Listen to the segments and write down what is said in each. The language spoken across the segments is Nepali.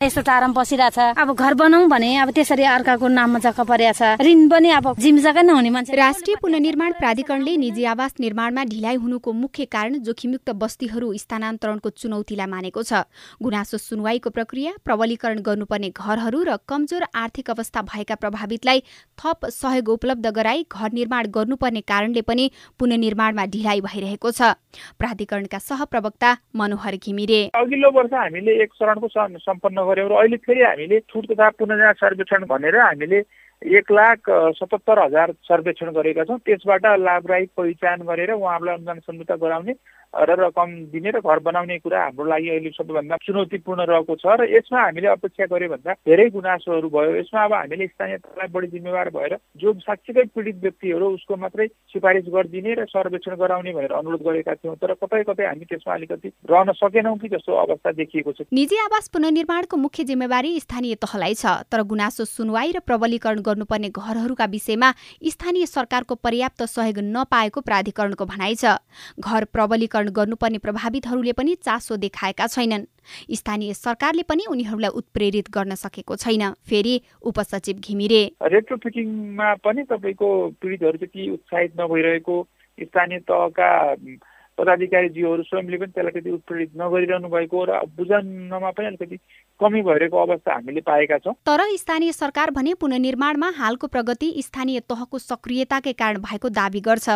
यस्तो टारम बसिरहेछ। अब घर बनाऊ भने अब त्यसरी अर्काको नाममा जग्गा परेको छ। ऋण पनि अब जिम जग्गा नहुने मान्छे। राष्ट्रिय पुनर्निर्माण प्राधिकरणले निजी आवास निर्माणमा ढिलाइ हुनुको मुख्य कारण जोखिमयुक्त बस्तीहरू स्थानान्तरणको चुनौतीलाई मानेको छ। गुनासो सुनवाईको प्रक्रिया प्रबलीकरण गर्नुपर्ने घरहरू र कमजोर आर्थिक अवस्था भएका प्रभावितलाई थप सहयोग उपलब्ध गराई घर निर्माण गर्नुपर्ने कारणले पनि पुनर्निर्माणमा ढिलाइ भइरहेको छ। प्राधिकरणका सहप्रवक्ता मनोहर घिमिरे। अघिल्लो वर्ष हामीले एक चरणको सम्पन्न गऱ्यौँ र अहिले फेरि हामीले छुट तथा पुनर्निर्माण सर्वेक्षण भनेर हामीले एक लाख सतहत्तर हजार सर्वेक्षण गरेका छौँ। त्यसबाट लाभदायी पहिचान गरेर उहाँहरूलाई अनुदान सम्झौता गराउने र रकम दिने र घर बनाउने कुरा हाम्रो लागि अहिले सबैभन्दा चुनौतीपूर्ण रहेको छ र यसमा हामीले अपेक्षा गऱ्यो भन्दा धेरै गुनासोहरू भयो। यसमा अब हामीले स्थानीय तहलाई बढी जिम्मेवार भएर जो साँच्चीकै पीडित व्यक्तिहरू उसको मात्रै सिफारिस गरिदिने र सर्वेक्षण गराउने भनेर अनुरोध गरेका थियौँ। तर कतै कतै हामी त्यसमा अलिकति रहन सकेनौँ कि जस्तो अवस्था देखिएको छ। निजी आवास पुनर्निर्माणको मुख्य जिम्मेवारी स्थानीय तहलाई छ तर गुनासो सुनवाई र प्रबलीकरण गर्नुपर्ने घरहरूका विषयमा स्थानीय सरकारको पर्याप्त सहयोग नपाएको प्राधिकरणको भनाइ छ। घर प्रबलीकरण गर्नुपर्ने प्रभावितहरूले पनि चासो देखाएका छैनन्। स्थानीय सरकारले पनि उनीहरूलाई उत्प्रेरित गर्न सकेको छैन। फेरि उपसचिव घिमिरे। रेट्रोफिटिङमा पनि तपाईँको पीडितहरू त्यति उत्साहित नभइरहेको स्थानीय तहका पदाधिकारीज्यूहरू स्वयंले पनि त्यसलाई त्यति उत्प्रेरित नगरिरहनु भएको र बुझाउनमा पनि अलिकति कमी भइरहेको अवस्था हामीले पाएका छौँ। तर स्थानीय सरकार भने पुनर्निर्माणमा हालको प्रगति स्थानीय तहको सक्रियताकै कारण भएको दावी गर्छ।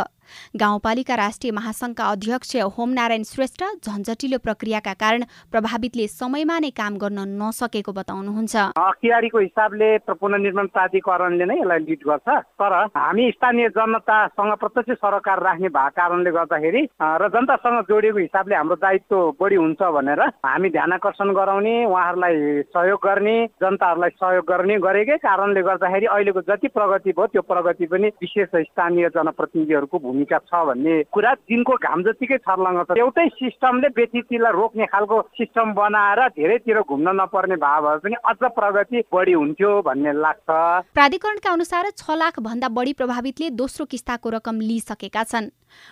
गाउँपालिका राष्ट्रिय महासङ्घका अध्यक्ष होमनारायण श्रेष्ठ झन्झटिलो प्रक्रियाका कारण प्रभावितले समयमा नै काम गर्न नसकेको बताउनुहुन्छ। अख्तियारीको हिसाबले पुनर्निर्माण प्राधिकरणले नै यसलाई लिड गर्छ तर हामी स्थानीय जनतासँग प्रत्यक्ष सरोकार राख्ने भएको कारणले गर्दाखेरि र जनतासँग जोडिएको हिसाबले हाम्रो दायित्व बढी हुन्छ भनेर हामी ध्यान आकर्षण गराउने उहाँहरूलाई सहयोग गर्ने जनताहरूलाई सहयोग गर्ने गरेकै कारणले गर्दाखेरि अहिलेको जति प्रगति भयो त्यो प्रगति पनि विशेष स्थानीय जनप्रतिनिधिहरूको भूमिका छ भन्ने कुरा दिनको घाम जतिकै छर्लङ्ग छ। एउटै सिस्टमले व्यतिथिलाई रोक्ने खालको सिस्टम बनाएर धेरैतिर घुम्न नपर्ने भाव भए पनि अझ प्रगति बढी हुन्थ्यो भन्ने लाग्छ। प्राधिकरणका अनुसार छ लाख भन्दा बढी प्रभावितले दोस्रो किस्ताको रकम लिइसकेका छन्।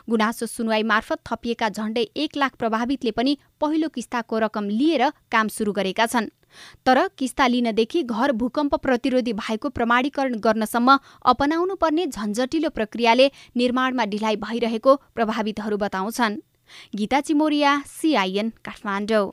गुनासो सुनवाई मार्फत थपिएका झण्डै एक लाख प्रभावितले पनि पहिलो किस्ताको रकम लिएर काम सुरु गरेका छन्। तर किस्ता लिनदेखि घर भूकम्प प्रतिरोधी भएको प्रमाणीकरण गर्नसम्म अपनाउनु पर्ने झन्झटिलो प्रक्रियाले निर्माणमा ढिलाइ भइरहेको प्रभावितहरू बताउँछन्। गीता चिमोरिया सिआइएन काठमाडौँ।